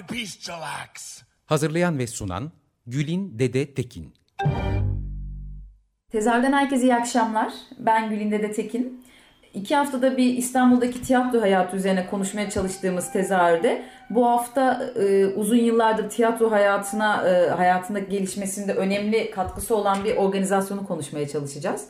Bestial acts. Hazırlayan ve sunan Gülin Dede Tekin. Tezahürden herkese iyi akşamlar. Ben Gülin Dede Tekin. İki haftada bir İstanbul'daki tiyatro hayatı üzerine konuşmaya çalıştığımız tezahürde bu hafta e, uzun yıllardır tiyatro hayatına e, hayatındaki gelişmesinde önemli katkısı olan bir organizasyonu konuşmaya çalışacağız.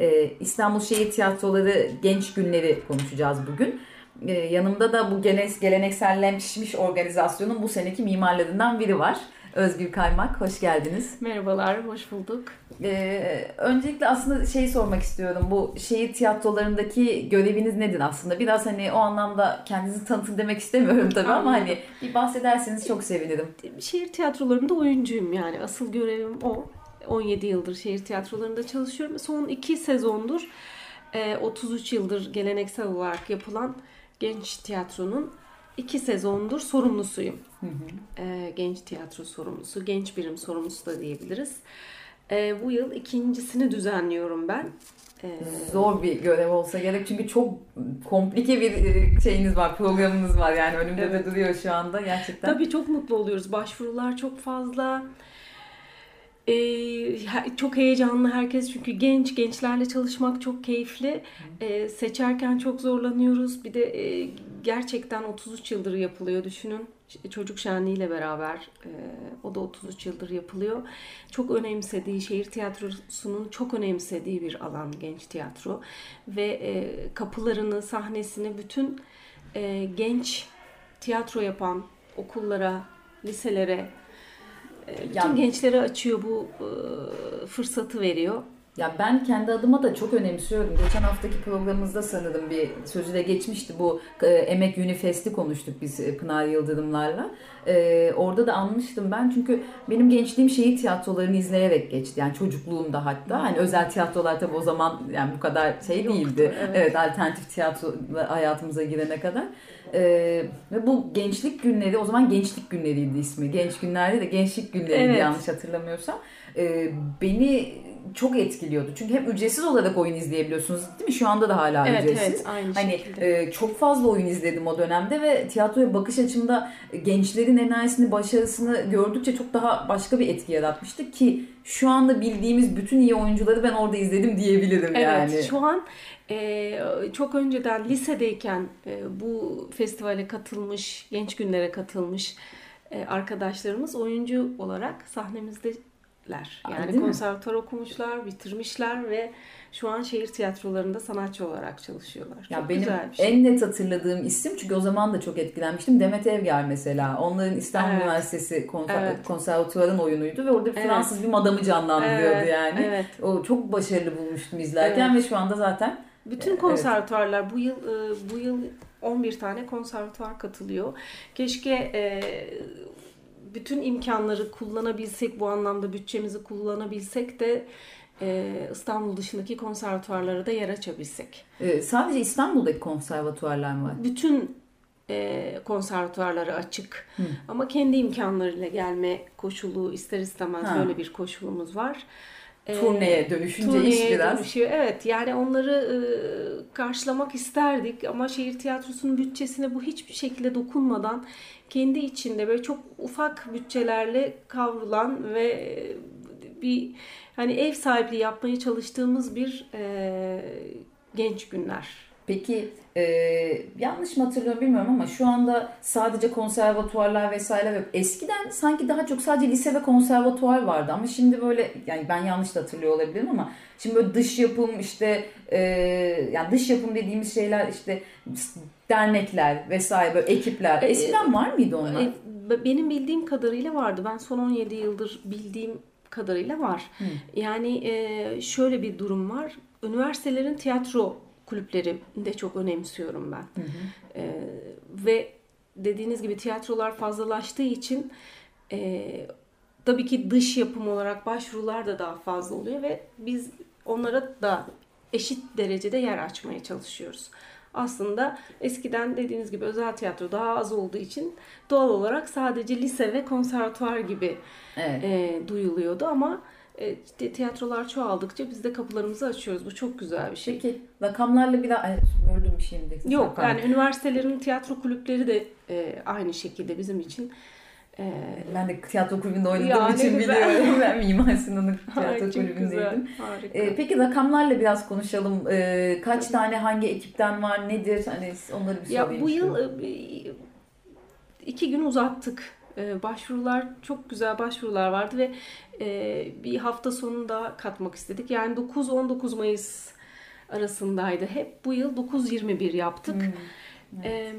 E, İstanbul Şehir Tiyatroları Genç Günleri konuşacağız bugün. E, yanımda da bu gelenekselleşmiş organizasyonun bu seneki mimarlarından biri var. Özgür Kaymak, hoş geldiniz. Merhabalar, hoş bulduk. Ee, öncelikle aslında şeyi sormak istiyorum. Bu şehir tiyatrolarındaki göreviniz nedir aslında? Biraz hani o anlamda kendinizi tanıtın demek istemiyorum tabii ama hani bir bahsederseniz çok sevinirim. Şehir tiyatrolarında oyuncuyum yani. Asıl görevim o. 17 yıldır şehir tiyatrolarında çalışıyorum. Son iki sezondur 33 yıldır geleneksel olarak yapılan genç tiyatronun iki sezondur sorumlusuyum. Hı hı. E, genç tiyatro sorumlusu, genç birim sorumlusu da diyebiliriz. E, bu yıl ikincisini düzenliyorum ben. E, Zor bir görev olsa gerek çünkü çok komplike bir şeyiniz var, programınız var yani önümde evet. de duruyor şu anda gerçekten. Tabii çok mutlu oluyoruz. Başvurular çok fazla. Ee, çok heyecanlı herkes çünkü genç gençlerle çalışmak çok keyifli. Ee, seçerken çok zorlanıyoruz. Bir de e, gerçekten 33 yıldır yapılıyor. Düşünün çocuk şenliğiyle beraber e, o da 33 yıldır yapılıyor. Çok önemsediği şehir tiyatrosunun çok önemsediği bir alan genç tiyatro. Ve e, kapılarını sahnesini bütün e, genç tiyatro yapan okullara liselere bütün yani, gençlere açıyor bu e, fırsatı veriyor. Ya ben kendi adıma da çok önemsiyorum. Geçen haftaki programımızda sanırım bir sözü de geçmişti. Bu e, Emek Unifest'i konuştuk biz e, Pınar Yıldırımlarla. E, orada da anmıştım ben. Çünkü benim gençliğim şehir tiyatrolarını izleyerek geçti. Yani çocukluğumda hatta. Hani özel tiyatrolar tabii o zaman yani bu kadar şey Yoktu, değildi. Evet. evet alternatif tiyatro hayatımıza girene kadar. E, ve bu gençlik günleri o zaman gençlik günleriydi ismi. Genç günlerde de gençlik günleriydi evet. yanlış hatırlamıyorsam. E, beni çok etkiliyordu. Çünkü hem ücretsiz olarak oyun izleyebiliyorsunuz değil mi? Şu anda da hala evet, ücretsiz. Evet, aynı hani e, çok fazla oyun izledim o dönemde ve tiyatroya bakış açımda gençlerin enerjisini, başarısını gördükçe çok daha başka bir etki yaratmıştı ki şu anda bildiğimiz bütün iyi oyuncuları ben orada izledim diyebilirim evet, yani. Evet, şu an çok önceden lisedeyken e, bu festivale katılmış, genç günlere katılmış e, arkadaşlarımız oyuncu olarak sahnemizde ler. Yani konservatuar okumuşlar, bitirmişler ve şu an şehir tiyatrolarında sanatçı olarak çalışıyorlar. Ya çok benim güzel bir şey. en net hatırladığım isim çünkü o zaman da çok etkilenmiştim. Demet Evgar mesela. Onların İstanbul evet. Üniversitesi konser evet. konservatuvarın oyunuydu ve orada evet. Fransız bir madamı canlandırıyordu evet. yani. Evet. O çok başarılı bulmuştum izlerken evet. ve şu anda zaten bütün konservatuarlar evet. bu yıl e, bu yıl 11 tane konservatuar katılıyor. Keşke e, bütün imkanları kullanabilsek, bu anlamda bütçemizi kullanabilsek de e, İstanbul dışındaki konservatuarlara da yer açabilsek. E, sadece İstanbul'daki konservatuarlar mı var? Bütün e, açık. Hı. Ama kendi imkanlarıyla gelme koşulu ister istemez ha. böyle bir koşulumuz var. E, turneye dönüşünce turneye iş biraz. Dönüşüyor. Evet yani onları e, karşılamak isterdik ama şehir tiyatrosunun bütçesine bu hiçbir şekilde dokunmadan kendi içinde böyle çok ufak bütçelerle kavrulan ve bir hani ev sahipliği yapmaya çalıştığımız bir e, genç günler. Peki e, yanlış mı hatırlıyorum bilmiyorum ama şu anda sadece konservatuvarlar vesaire yok. Eskiden sanki daha çok sadece lise ve konservatuvar vardı ama şimdi böyle yani ben yanlış da hatırlıyor olabilirim ama şimdi böyle dış yapım işte e, yani dış yapım dediğimiz şeyler işte dernekler vesaire böyle ekipler. E, Eskiden var mıydı onlar? E, benim bildiğim kadarıyla vardı. Ben son 17 yıldır bildiğim kadarıyla var. Hı. Yani e, şöyle bir durum var. Üniversitelerin tiyatro kulüpleri de çok önemsiyorum ben. E, ve dediğiniz gibi tiyatrolar fazlalaştığı için e, tabii ki dış yapım olarak başvurular da daha fazla oluyor ve biz onlara da eşit derecede yer açmaya çalışıyoruz. Aslında eskiden dediğiniz gibi özel tiyatro daha az olduğu için doğal olarak sadece lise ve konservatuvar gibi Evet. e, duyuluyordu ama işte tiyatrolar çoğaldıkça biz de kapılarımızı açıyoruz. Bu çok güzel bir şey. Peki rakamlarla bir daha Ay, böldüm şimdi. Yok Pardon. yani üniversitelerin tiyatro kulüpleri de e, aynı şekilde bizim için. E, ben de tiyatro kulübünde oynadığım Ya, için güzel. biliyorum. Ben Mimar Sinan'ın tiyatro güzel, kulübündeydim. harika. Ee, peki rakamlarla biraz konuşalım. Ee, kaç tane hangi ekipten var, nedir? Hani onları bir Ya bu yıl e, iki gün uzattık. E, Başvurular çok güzel başvurular vardı ve e, bir hafta sonunda katmak istedik. Yani 9-19 Mayıs arasındaydı. Hep bu yıl 9-21 yaptık. Hmm. E,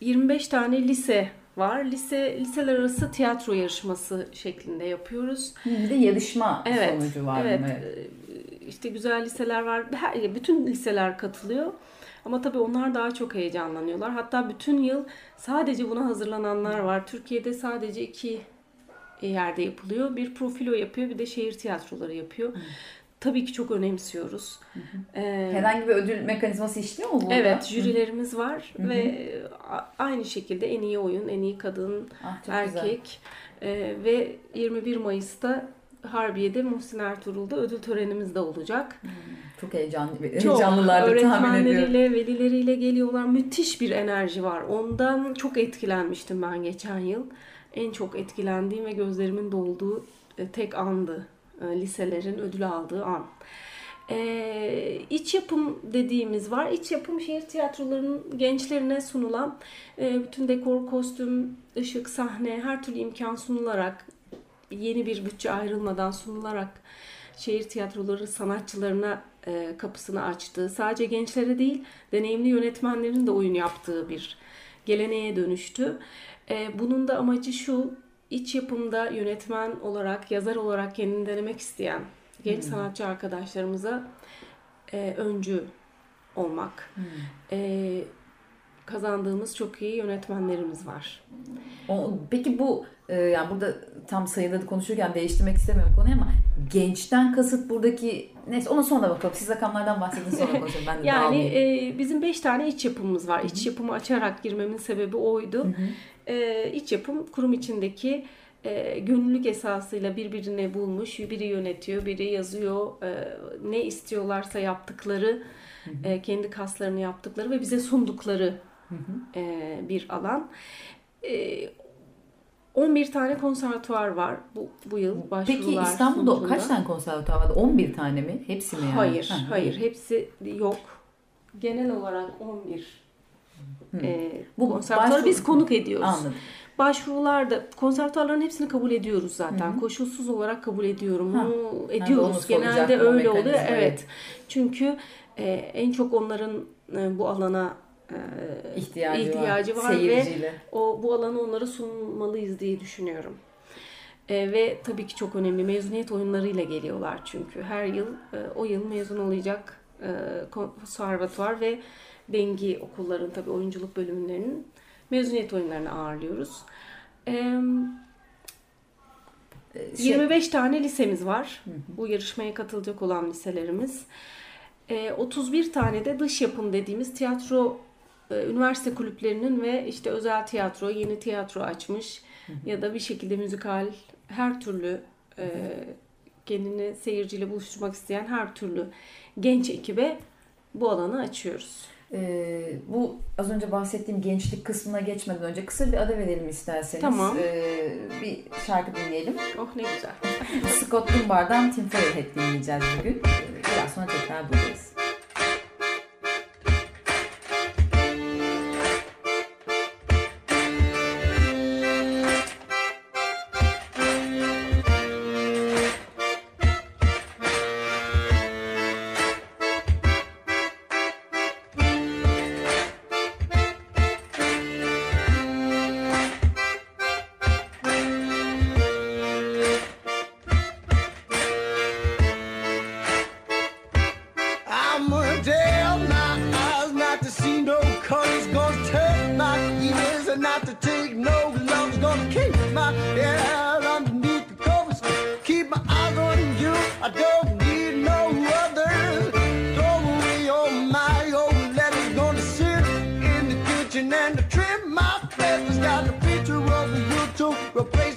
25 tane lise var. Lise liseler arası tiyatro yarışması şeklinde yapıyoruz. Bir de yarışma Evet. sonucu var evet. mı? Ee, İşte güzel liseler var. Her, bütün liseler katılıyor. Ama tabii onlar daha çok heyecanlanıyorlar. Hatta bütün yıl sadece buna hazırlananlar var. Türkiye'de sadece iki yerde yapılıyor. Bir profilo yapıyor, bir de şehir tiyatroları yapıyor. Tabii ki çok önemsiyoruz. Ee, Herhangi bir ödül mekanizması işliyor mu burada? Evet, jürilerimiz var ve a- aynı şekilde en iyi oyun, en iyi kadın, Ah, güzel. erkek e, ve 21 Mayıs'ta Harbiye'de Muhsin Ertuğrul'da ödül törenimiz de olacak. Çok heyecanlı, Çok heyecanlılardır tahmin ediyorum. öğretmenleriyle, velileriyle geliyorlar. Müthiş bir enerji var. Ondan çok etkilenmiştim ben geçen yıl. En çok etkilendiğim ve gözlerimin dolduğu e, tek andı. E, Liselerin ödül aldığı an. Ee, iç yapım dediğimiz var. İç yapım şehir tiyatrolarının gençlerine sunulan e, bütün dekor, kostüm, ışık, sahne her türlü imkan sunularak yeni bir bütçe ayrılmadan sunularak şehir tiyatroları sanatçılarına e, kapısını açtığı, sadece gençlere değil deneyimli yönetmenlerin de oyun yaptığı bir geleneğe dönüştü. E, bunun da amacı şu, iç yapımda yönetmen olarak, yazar olarak kendini denemek isteyen genç sanatçı arkadaşlarımıza e, öncü olmak. E, kazandığımız çok iyi yönetmenlerimiz var. O, peki bu e, yani burada tam sayıları konuşurken değiştirmek istemiyorum konuyu ama gençten kasıt buradaki neyse ona sonra bakalım. Siz rakamlardan bahsedin sonra konuşalım. Ben de Yani e, bizim 5 tane iç yapımımız var. İç yapımı açarak girmemin sebebi oydu. E, iç yapım kurum içindeki e, gönüllülük esasıyla birbirini bulmuş. Biri yönetiyor, biri yazıyor. E, ne istiyorlarsa yaptıkları, e, kendi kaslarını yaptıkları ve bize sundukları e, bir alan. E, 11 tane konservatuvar var bu, bu yıl başvurular Peki İstanbul'da sonucunda. kaç tane konservatuvar vardı? 11 tane mi? Hepsi mi yani? Hayır, Ha, hayır. Hepsi yok. Genel olarak 11 e, Bu konservatuvarı başvuru- biz konuk ediyoruz. Anladım. Başvurularda konservatuvarların hepsini kabul ediyoruz zaten. Koşulsuz olarak kabul ediyorum. Ha. Bunu ediyoruz. Genelde öyle oluyor. mekanizmayı. Evet. Çünkü e, en çok onların e, bu alana e, İhtiyacı, ihtiyacı var, ve Seyirciyle. o bu alanı onlara sunmalıyız diye düşünüyorum. E, ve tabii ki çok önemli mezuniyet oyunlarıyla geliyorlar çünkü her yıl e, o yıl mezun olacak e, konservatuvar ve dengi okulların tabii oyunculuk bölümlerinin mezuniyet oyunlarını ağırlıyoruz. E, Şey- 25 tane lisemiz var. Bu yarışmaya katılacak olan liselerimiz. E, 31 tane de dış yapım dediğimiz tiyatro üniversite kulüplerinin ve işte özel tiyatro, yeni tiyatro açmış ya da bir şekilde müzikal her türlü e, kendini seyirciyle buluşturmak isteyen her türlü genç ekibe bu alanı açıyoruz. Ee, bu az önce bahsettiğim gençlik kısmına geçmeden önce kısa bir ara verelim isterseniz. Tamam. Ee, bir şarkı dinleyelim. Oh ne güzel. Scott Dunbar'dan Tim Firehead dinleyeceğiz bugün. Ee, Biraz sonra tekrar buradayız.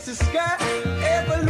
The sky. Ever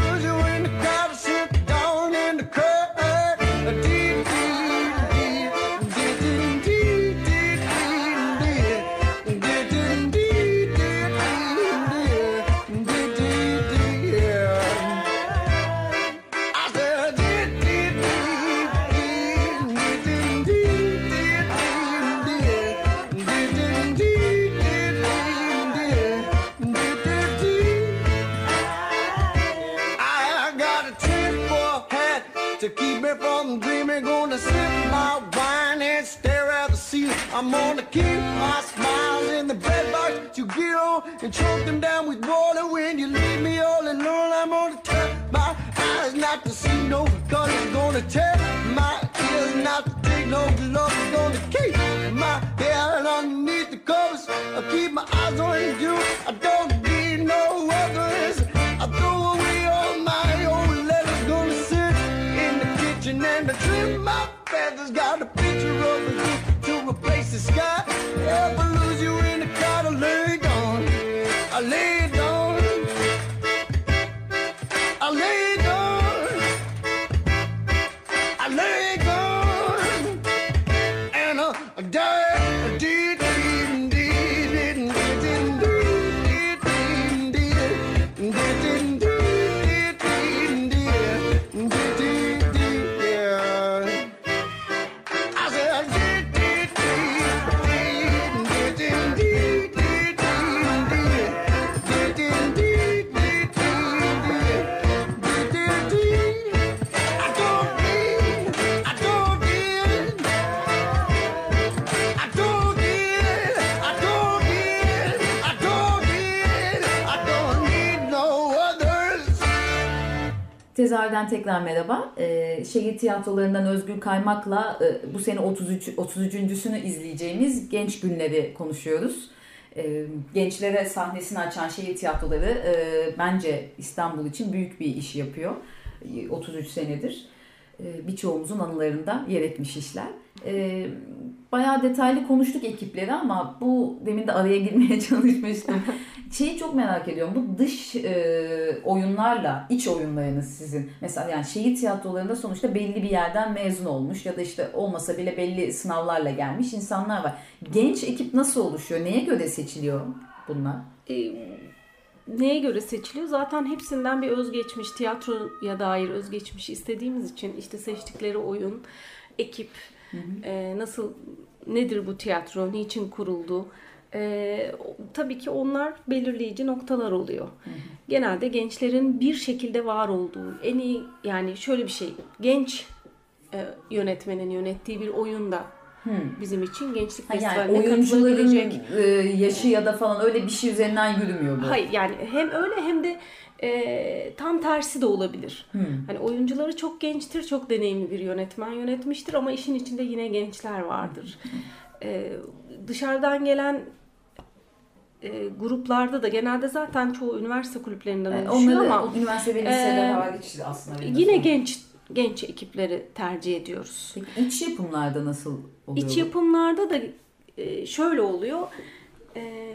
I'm gonna keep my smiles in the bread box. You get on and choke them down with water when you leave me all alone. I'm gonna turn my eyes not to see no gun. It's gonna tear my ears not to take no. It's gonna keep my head underneath the covers. I keep my eyes on you. I don't need no others. The sky. Tezahürden tekrar merhaba. Ee, şehir tiyatrolarından Özgür Kaymak'la e, bu sene 33 33.sünü izleyeceğimiz Genç Günleri konuşuyoruz. Ee, gençlere sahnesini açan şehir tiyatroları e, bence İstanbul için büyük bir iş yapıyor. E, 33 senedir. E, birçoğumuzun anılarında yer etmiş işler. E, bayağı detaylı konuştuk ekipleri ama bu demin de araya girmeye çalışmıştım. Şeyi çok merak ediyorum. Bu dış e, oyunlarla iç oyunlarınız sizin. Mesela yani şehir tiyatrolarında sonuçta belli bir yerden mezun olmuş ya da işte olmasa bile belli sınavlarla gelmiş insanlar var. Genç ekip nasıl oluşuyor? Neye göre seçiliyor bunlar? E, neye göre seçiliyor? Zaten hepsinden bir özgeçmiş, tiyatroya dair özgeçmiş istediğimiz için işte seçtikleri oyun, ekip, e, nasıl, nedir bu tiyatro, niçin kuruldu? E, tabii ki onlar belirleyici noktalar oluyor. Genelde gençlerin bir şekilde var olduğu, en iyi yani şöyle bir şey, genç e, yönetmenin yönettiği bir oyunda bizim için gençlik Ha, yani festivaline oyuncuların e, yaşı ya da falan öyle bir şey üzerinden yürümüyor bu. Hayır yani hem öyle hem de e, tam tersi de olabilir. Hani oyuncuları çok gençtir, çok deneyimli bir yönetmen yönetmiştir ama işin içinde yine gençler vardır. E, dışarıdan gelen e, gruplarda da genelde zaten çoğu üniversite kulüplerinden Yani oluşuyor Onları ama o üniversite ve liseler e, hariç aslında. yine genç genç ekipleri tercih ediyoruz. Peki iç yapımlarda nasıl oluyor? İç yapımlarda da e, şöyle oluyor. E,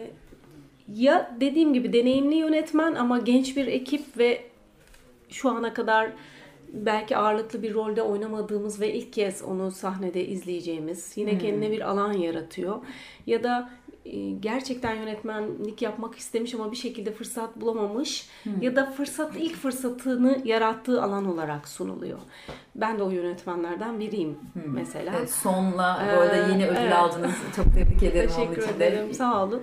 Ya dediğim gibi deneyimli yönetmen ama genç bir ekip ve şu ana kadar belki ağırlıklı bir rolde oynamadığımız ve ilk kez onu sahnede izleyeceğimiz yine kendine bir alan yaratıyor. Ya da e, gerçekten yönetmenlik yapmak istemiş ama bir şekilde fırsat bulamamış ya da fırsat ilk fırsatını yarattığı alan olarak sunuluyor. Ben de o yönetmenlerden biriyim mesela. Evet, sonla bu arada yeni ödül evet. aldınız. Çok tebrik ederim onun Teşekkür için de. ederim. Sağ olun.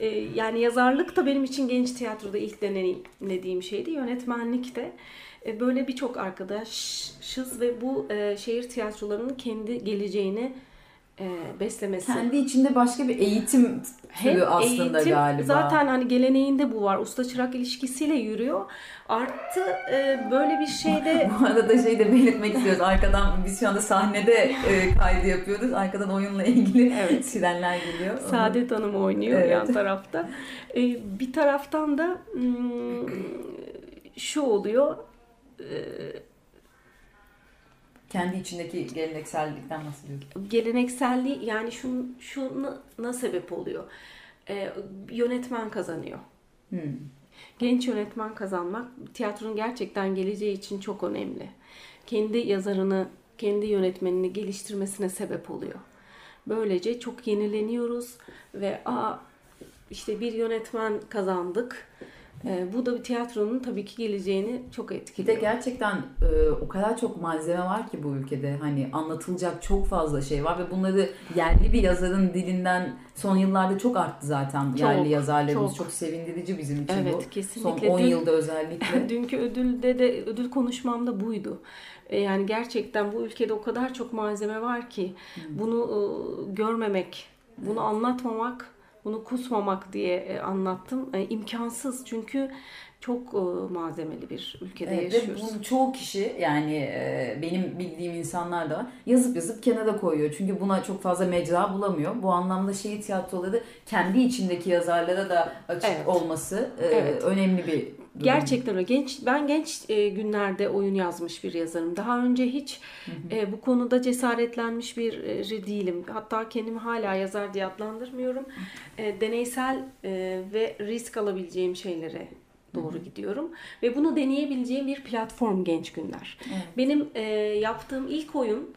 Ee, yani yazarlık da benim için genç tiyatroda ilk deneyimlediğim şeydi. Yönetmenlik de. Ee, böyle birçok arkadaşız ve bu e, şehir tiyatrolarının kendi geleceğini e, beslemesi. Kendi içinde başka bir eğitim türü aslında eğitim, galiba. Zaten hani geleneğinde bu var. Usta çırak ilişkisiyle yürüyor. Artı e, böyle bir şeyde Bu arada şey de belirtmek istiyoruz. Arkadan biz şu anda sahnede e, kaydı yapıyoruz. Arkadan oyunla ilgili Evet. sirenler geliyor. Saadet Hanım oynuyor Evet. yan tarafta. Bir taraftan da hmm, şu oluyor. Ee, kendi içindeki geleneksellikten bahsediyorsun. gelenekselliği yani şun, şuna sebep oluyor. Ee, yönetmen kazanıyor. Hmm. Genç yönetmen kazanmak tiyatronun gerçekten geleceği için çok önemli. Kendi yazarını, kendi yönetmenini geliştirmesine sebep oluyor. Böylece çok yenileniyoruz ve aa işte bir yönetmen kazandık. Ee, bu da bir tiyatronun tabii ki geleceğini çok Bir de etkiliyor. gerçekten e, o kadar çok malzeme var ki bu ülkede. Hani anlatılacak çok fazla şey var ve bunları yerli bir yazarın dilinden son yıllarda çok arttı zaten Çok, yerli yazarlarımız. Çok. çok. sevindirici bizim için Evet, bu. kesinlikle. Son 10 Dün- yılda özellikle. Dünkü ödülde de ödül konuşmamda buydu. E, Yani gerçekten bu ülkede o kadar çok malzeme var ki bunu e, görmemek, bunu anlatmamak, bunu kusmamak diye e, anlattım. E, imkansız çünkü çok e, malzemeli bir ülkede Evet, ve yaşıyoruz. bunu çoğu kişi yani benim bildiğim insanlar da var. Yazıp yazıp kenara koyuyor. Çünkü buna çok fazla mecra bulamıyor. Bu anlamda şehir tiyatroları kendi içindeki yazarlara da açık Evet. olması Evet. önemli bir durum. Gerçekten öyle. Genç, ben genç e, günlerde oyun yazmış bir yazarım. Daha önce hiç e, bu konuda cesaretlenmiş bir e, değilim. Hatta kendimi hala yazar diye adlandırmıyorum. E, deneysel e, ve risk alabileceğim şeylere doğru gidiyorum. Ve bunu deneyebileceğim bir platform Genç Günler. Benim e, yaptığım ilk oyun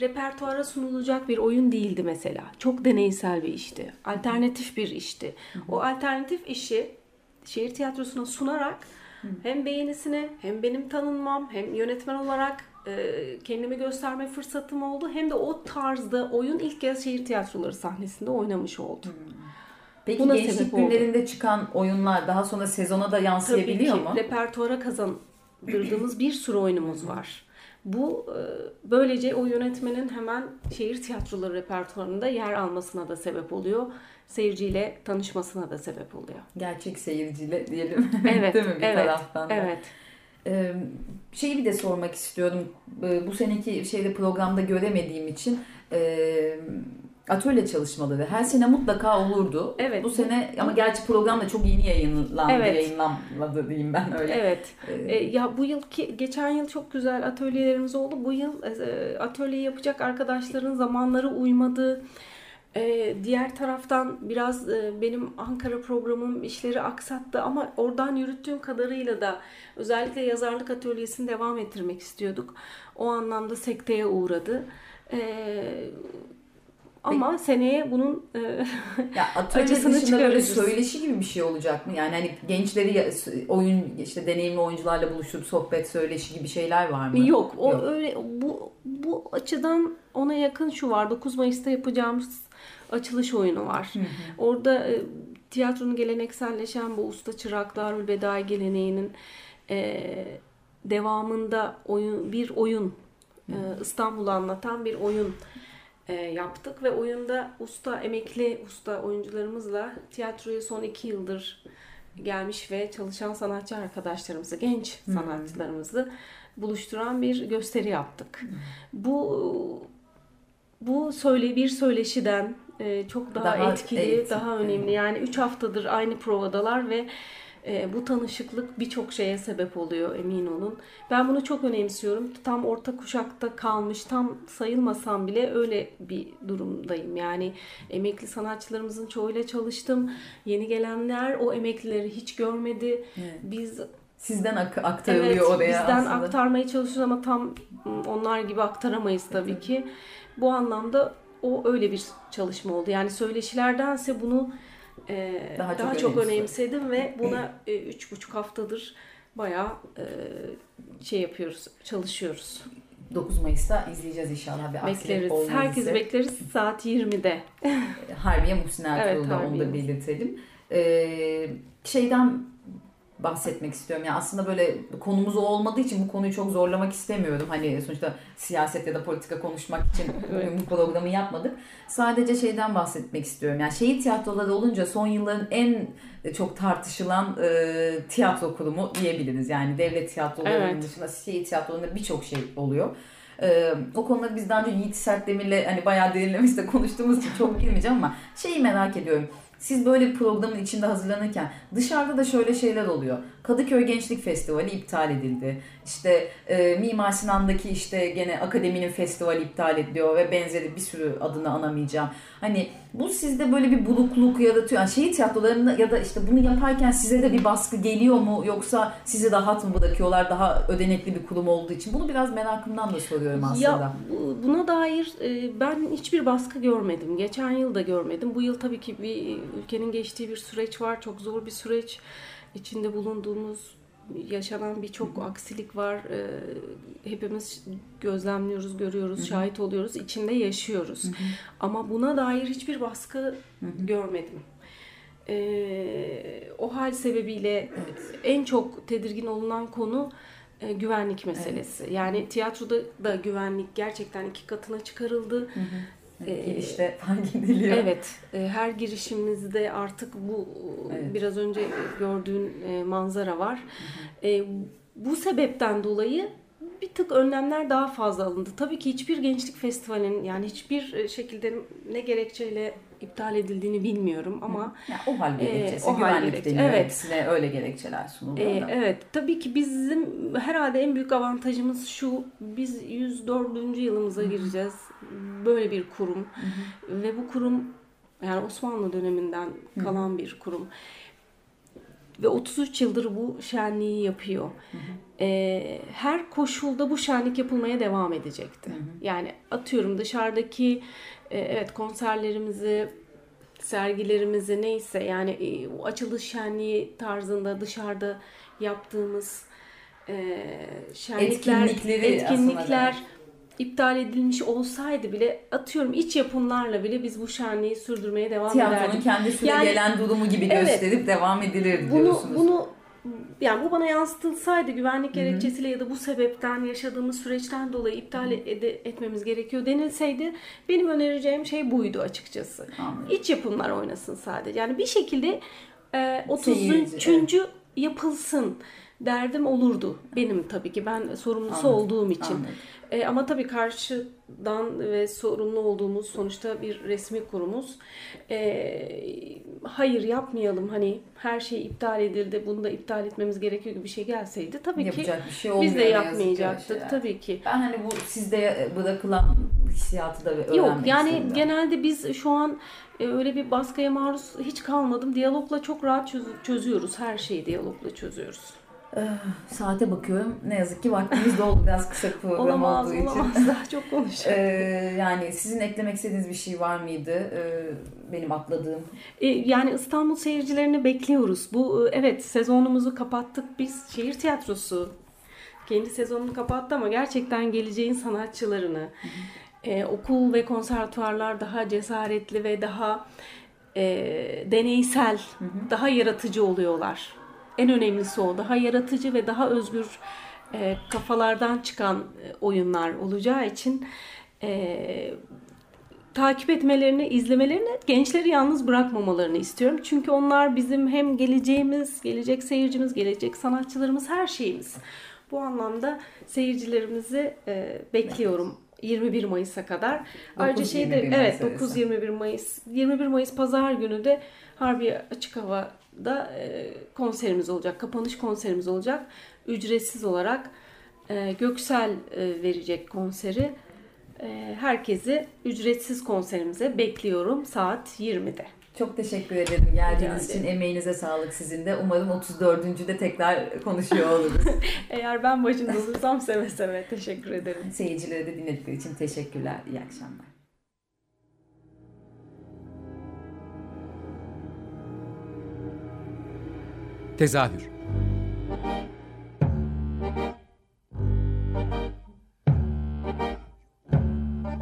repertuara sunulacak bir oyun değildi mesela. Çok deneysel bir işti. Alternatif bir işti. O alternatif işi şehir tiyatrosuna sunarak hem beğenisine hem benim tanınmam hem yönetmen olarak e, kendimi gösterme fırsatım oldu. Hem de o tarzda oyun ilk kez şehir tiyatroları sahnesinde oynamış oldum. Peki Buna gençlik sebep oldu. günlerinde çıkan oyunlar daha sonra sezona da Tabii yansıyabiliyor ki mu? repertuara kazandırdığımız bir sürü oyunumuz var. Bu e, böylece o yönetmenin hemen şehir tiyatroları repertuarında yer almasına da sebep oluyor. Seyirciyle tanışmasına da sebep oluyor. Gerçek seyirciyle diyelim. Evet, Değil mi bir evet, taraftan da? evet. Ee, şeyi bir de sormak istiyorum. Ee, Bu seneki şeyde programda göremediğim için e, atölye çalışmaları her sene mutlaka olurdu. Evet. Bu sene ama gerçi program da çok yeni yayınlandı, Evet. yayınlanmadı diyeyim ben öyle. Evet. Ee, E, ya bu yıl ki geçen yıl çok güzel atölyelerimiz oldu. Bu yıl e, atölye yapacak arkadaşların zamanları uymadı. E, diğer taraftan biraz e, benim Ankara programım işleri aksattı ama oradan yürüttüğüm kadarıyla da özellikle yazarlık atölyesini devam ettirmek istiyorduk. O anlamda sekteye uğradı. E, ama seneye bunun e, Ya atölye Acısını dışında böyle söyleşi gibi bir şey olacak mı? Yani hani gençleri oyun işte deneyimli oyuncularla buluşturup sohbet söyleşi gibi şeyler var mı? Yok, o öyle bu bu açıdan ona yakın şu var. 9 Mayıs'ta yapacağımız açılış oyunu var. Orada e, tiyatronun gelenekselleşen bu usta çıraklar Ülvedai geleneğinin e, devamında oyun bir oyun e, İstanbul'u anlatan bir oyun e, yaptık ve oyunda usta emekli usta oyuncularımızla tiyatroya son iki yıldır gelmiş ve çalışan sanatçı arkadaşlarımızı, genç sanatçılarımızı buluşturan bir gösteri yaptık. Bu bu söyle bir söyleşiden e, çok daha, Daha etkili, eğitim, daha önemli. Yani 3 haftadır aynı provadalar ve e, bu tanışıklık birçok şeye sebep oluyor emin olun. Ben bunu çok önemsiyorum. Tam orta kuşakta kalmış, tam sayılmasam bile öyle bir durumdayım. Yani emekli sanatçılarımızın çoğuyla çalıştım. Yeni gelenler o emeklileri hiç görmedi. Biz Sizden ak- aktarılıyor Evet, oraya bizden aslında. aktarmaya çalışıyoruz ama tam onlar gibi aktaramayız tabii ki. Bu anlamda o öyle bir çalışma oldu. Yani söyleşilerdense bunu e, Daha daha, çok çok, önemsedim ve buna e, üç buçuk haftadır bayağı e, şey yapıyoruz, çalışıyoruz. 9 Mayıs'ta izleyeceğiz inşallah bir Bekleriz. olmaz Herkesi bekleriz saat 20'de. Harbiye Muhsin Ertuğrul'da Evet, onu Harbiye da Muhsin. belirtelim. Ee, şeyden bahsetmek istiyorum. Yani aslında böyle konumuz o olmadığı için bu konuyu çok zorlamak istemiyorum. Hani sonuçta siyaset ya da politika konuşmak için bugün bu programı yapmadık. Sadece şeyden bahsetmek istiyorum. Yani şehir tiyatroları olunca son yılların en çok tartışılan e, tiyatro kurumu diyebiliriz. Yani devlet tiyatrolarının Evet. dışında şehir tiyatrolarında birçok şey oluyor. Ee, o konuları biz daha önce Yiğit Sertdemir'le hani bayağı derinlemesine konuştuğumuz için çok girmeyeceğim ama şeyi merak ediyorum. Siz böyle programın içinde hazırlanırken dışarıda da şöyle şeyler oluyor. Kadıköy Gençlik Festivali iptal edildi. İşte e, Mimar Sinan'daki işte gene akademinin festivali iptal ediliyor ve benzeri bir sürü adını anamayacağım. Hani bu sizde böyle bir bulukluk yaratıyor. Yani şehir tiyatrolarında ya da işte bunu yaparken size de bir baskı geliyor mu yoksa sizi rahat mı bırakıyorlar daha ödenekli bir kurum olduğu için? Bunu biraz merakımdan da soruyorum aslında. Ya bu- buna dair e, ben hiçbir baskı görmedim. Geçen yıl da görmedim. Bu yıl tabii ki bir ülkenin geçtiği bir süreç var. Çok zor bir süreç. İçinde bulunduğumuz yaşanan birçok aksilik var. E, Hepimiz gözlemliyoruz, görüyoruz, şahit oluyoruz, içinde yaşıyoruz. Ama buna dair hiçbir baskı görmedim. E, o hal sebebiyle en çok tedirgin olunan konu e, güvenlik meselesi. Yani tiyatroda da güvenlik gerçekten iki katına çıkarıldı. E, Girişte fark ediliyor. Evet, e, her girişimizde artık bu Evet. biraz önce gördüğün e, manzara var. E, bu sebepten dolayı bir tık önlemler daha fazla alındı. Tabii ki hiçbir gençlik festivalinin yani hiçbir e, şekilde ne gerekçeyle iptal edildiğini bilmiyorum ama Ya, o hal gerekçesi, o hal güvenlik gerekçe, deniyor. evet. Hepsine öyle gerekçeler sunuluyor. Ee, da. evet tabii ki bizim herhalde en büyük avantajımız şu biz 104. yılımıza gireceğiz böyle bir kurum. Ve bu kurum yani Osmanlı döneminden kalan bir kurum. Ve 33 yıldır bu şenliği yapıyor. Ee, her koşulda bu şenlik yapılmaya devam edecekti. Yani atıyorum dışarıdaki e, evet konserlerimizi sergilerimizi neyse yani e, o açılış şenliği tarzında dışarıda yaptığımız e, şenlikler, etkinlikler iptal edilmiş olsaydı bile atıyorum iç yapımlarla bile biz bu şenliği sürdürmeye devam Tiyatronun ederdik. kendi süre Yani- gelen durumu gibi Evet. gösterip devam edilir Bunu diyorsunuz. bunu yani bu bana yansıtılsaydı güvenlik gerekçesiyle ya da bu sebepten yaşadığımız süreçten dolayı iptal ede- etmemiz gerekiyor denilseydi benim önereceğim şey buydu açıkçası. Anladım. İç yapımlar oynasın sadece. Yani bir şekilde e, Seyirci, 33. yapılsın derdim olurdu. Benim tabii ki ben sorumlusu Anladım, olduğum için. anladım. E, ama tabii karşıdan ve sorumlu olduğumuz sonuçta bir resmi kurumuz. E, hayır yapmayalım hani her şey iptal edildi bunu da iptal etmemiz gerekiyor gibi bir şey gelseydi tabii Yapacak ki bir şey biz de yapmayacaktık tabii ki. Ben hani bu sizde bırakılan hissiyatı da öğrenmek Yok yani istedim. genelde biz şu an e, öyle bir baskıya maruz hiç kalmadım. Diyalogla çok rahat çöz- çözüyoruz. Her şeyi diyalogla çözüyoruz. Saate bakıyorum. Ne yazık ki vaktimiz doldu biraz kısa program Olamaz olduğu için. olamaz daha çok konuşuyorum. Ee, yani sizin eklemek istediğiniz bir şey var mıydı? Ee, benim atladığım. E, Yani İstanbul seyircilerini bekliyoruz. Bu e, evet sezonumuzu kapattık biz. Şehir tiyatrosu kendi sezonunu kapattı ama gerçekten geleceğin sanatçılarını e, okul ve konservatuarlar daha cesaretli ve daha e, deneysel, daha yaratıcı oluyorlar. En önemlisi o. Daha yaratıcı ve daha özgür e, kafalardan çıkan e, oyunlar olacağı için e, takip etmelerini, izlemelerini, gençleri yalnız bırakmamalarını istiyorum. Çünkü onlar bizim hem geleceğimiz, gelecek seyircimiz, gelecek sanatçılarımız, her şeyimiz. Bu anlamda seyircilerimizi e, bekliyorum. 21 Mayıs'a kadar. Ayrıca 9-21 şeyde evet arası. 9-21 Mayıs 21 Mayıs pazar günü de Harbiye Açık Hava'da e, konserimiz olacak. Kapanış konserimiz olacak. Ücretsiz olarak e, Göksel e, verecek konseri. E, herkesi ücretsiz konserimize bekliyorum saat 20'de. Çok teşekkür ederim geldiğiniz için. Emeğinize sağlık sizin de. Umarım 34. de tekrar konuşuyor oluruz. Eğer ben başında olursam seve seve teşekkür ederim. Seyircilere de dinledikleri için teşekkürler. İyi akşamlar. Tezahür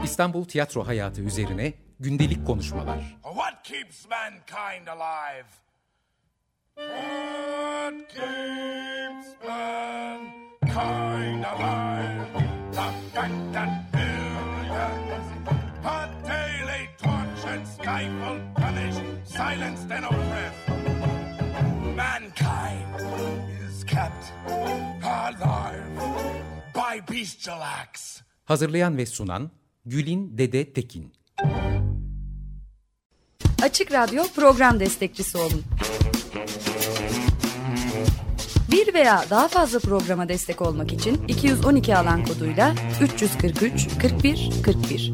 İstanbul tiyatro hayatı üzerine gündelik konuşmalar. What keeps mankind alive? What keeps mankind alive? The that billions are daily tortured, stifled, punished, silenced, and oppressed. Mankind is kept alive by bestial acts. Hazırlayan ve sunan Gülin Dede Tekin. Açık Radyo program destekçisi olun. Bir veya daha fazla programa destek olmak için 212 alan koduyla 343 41 41.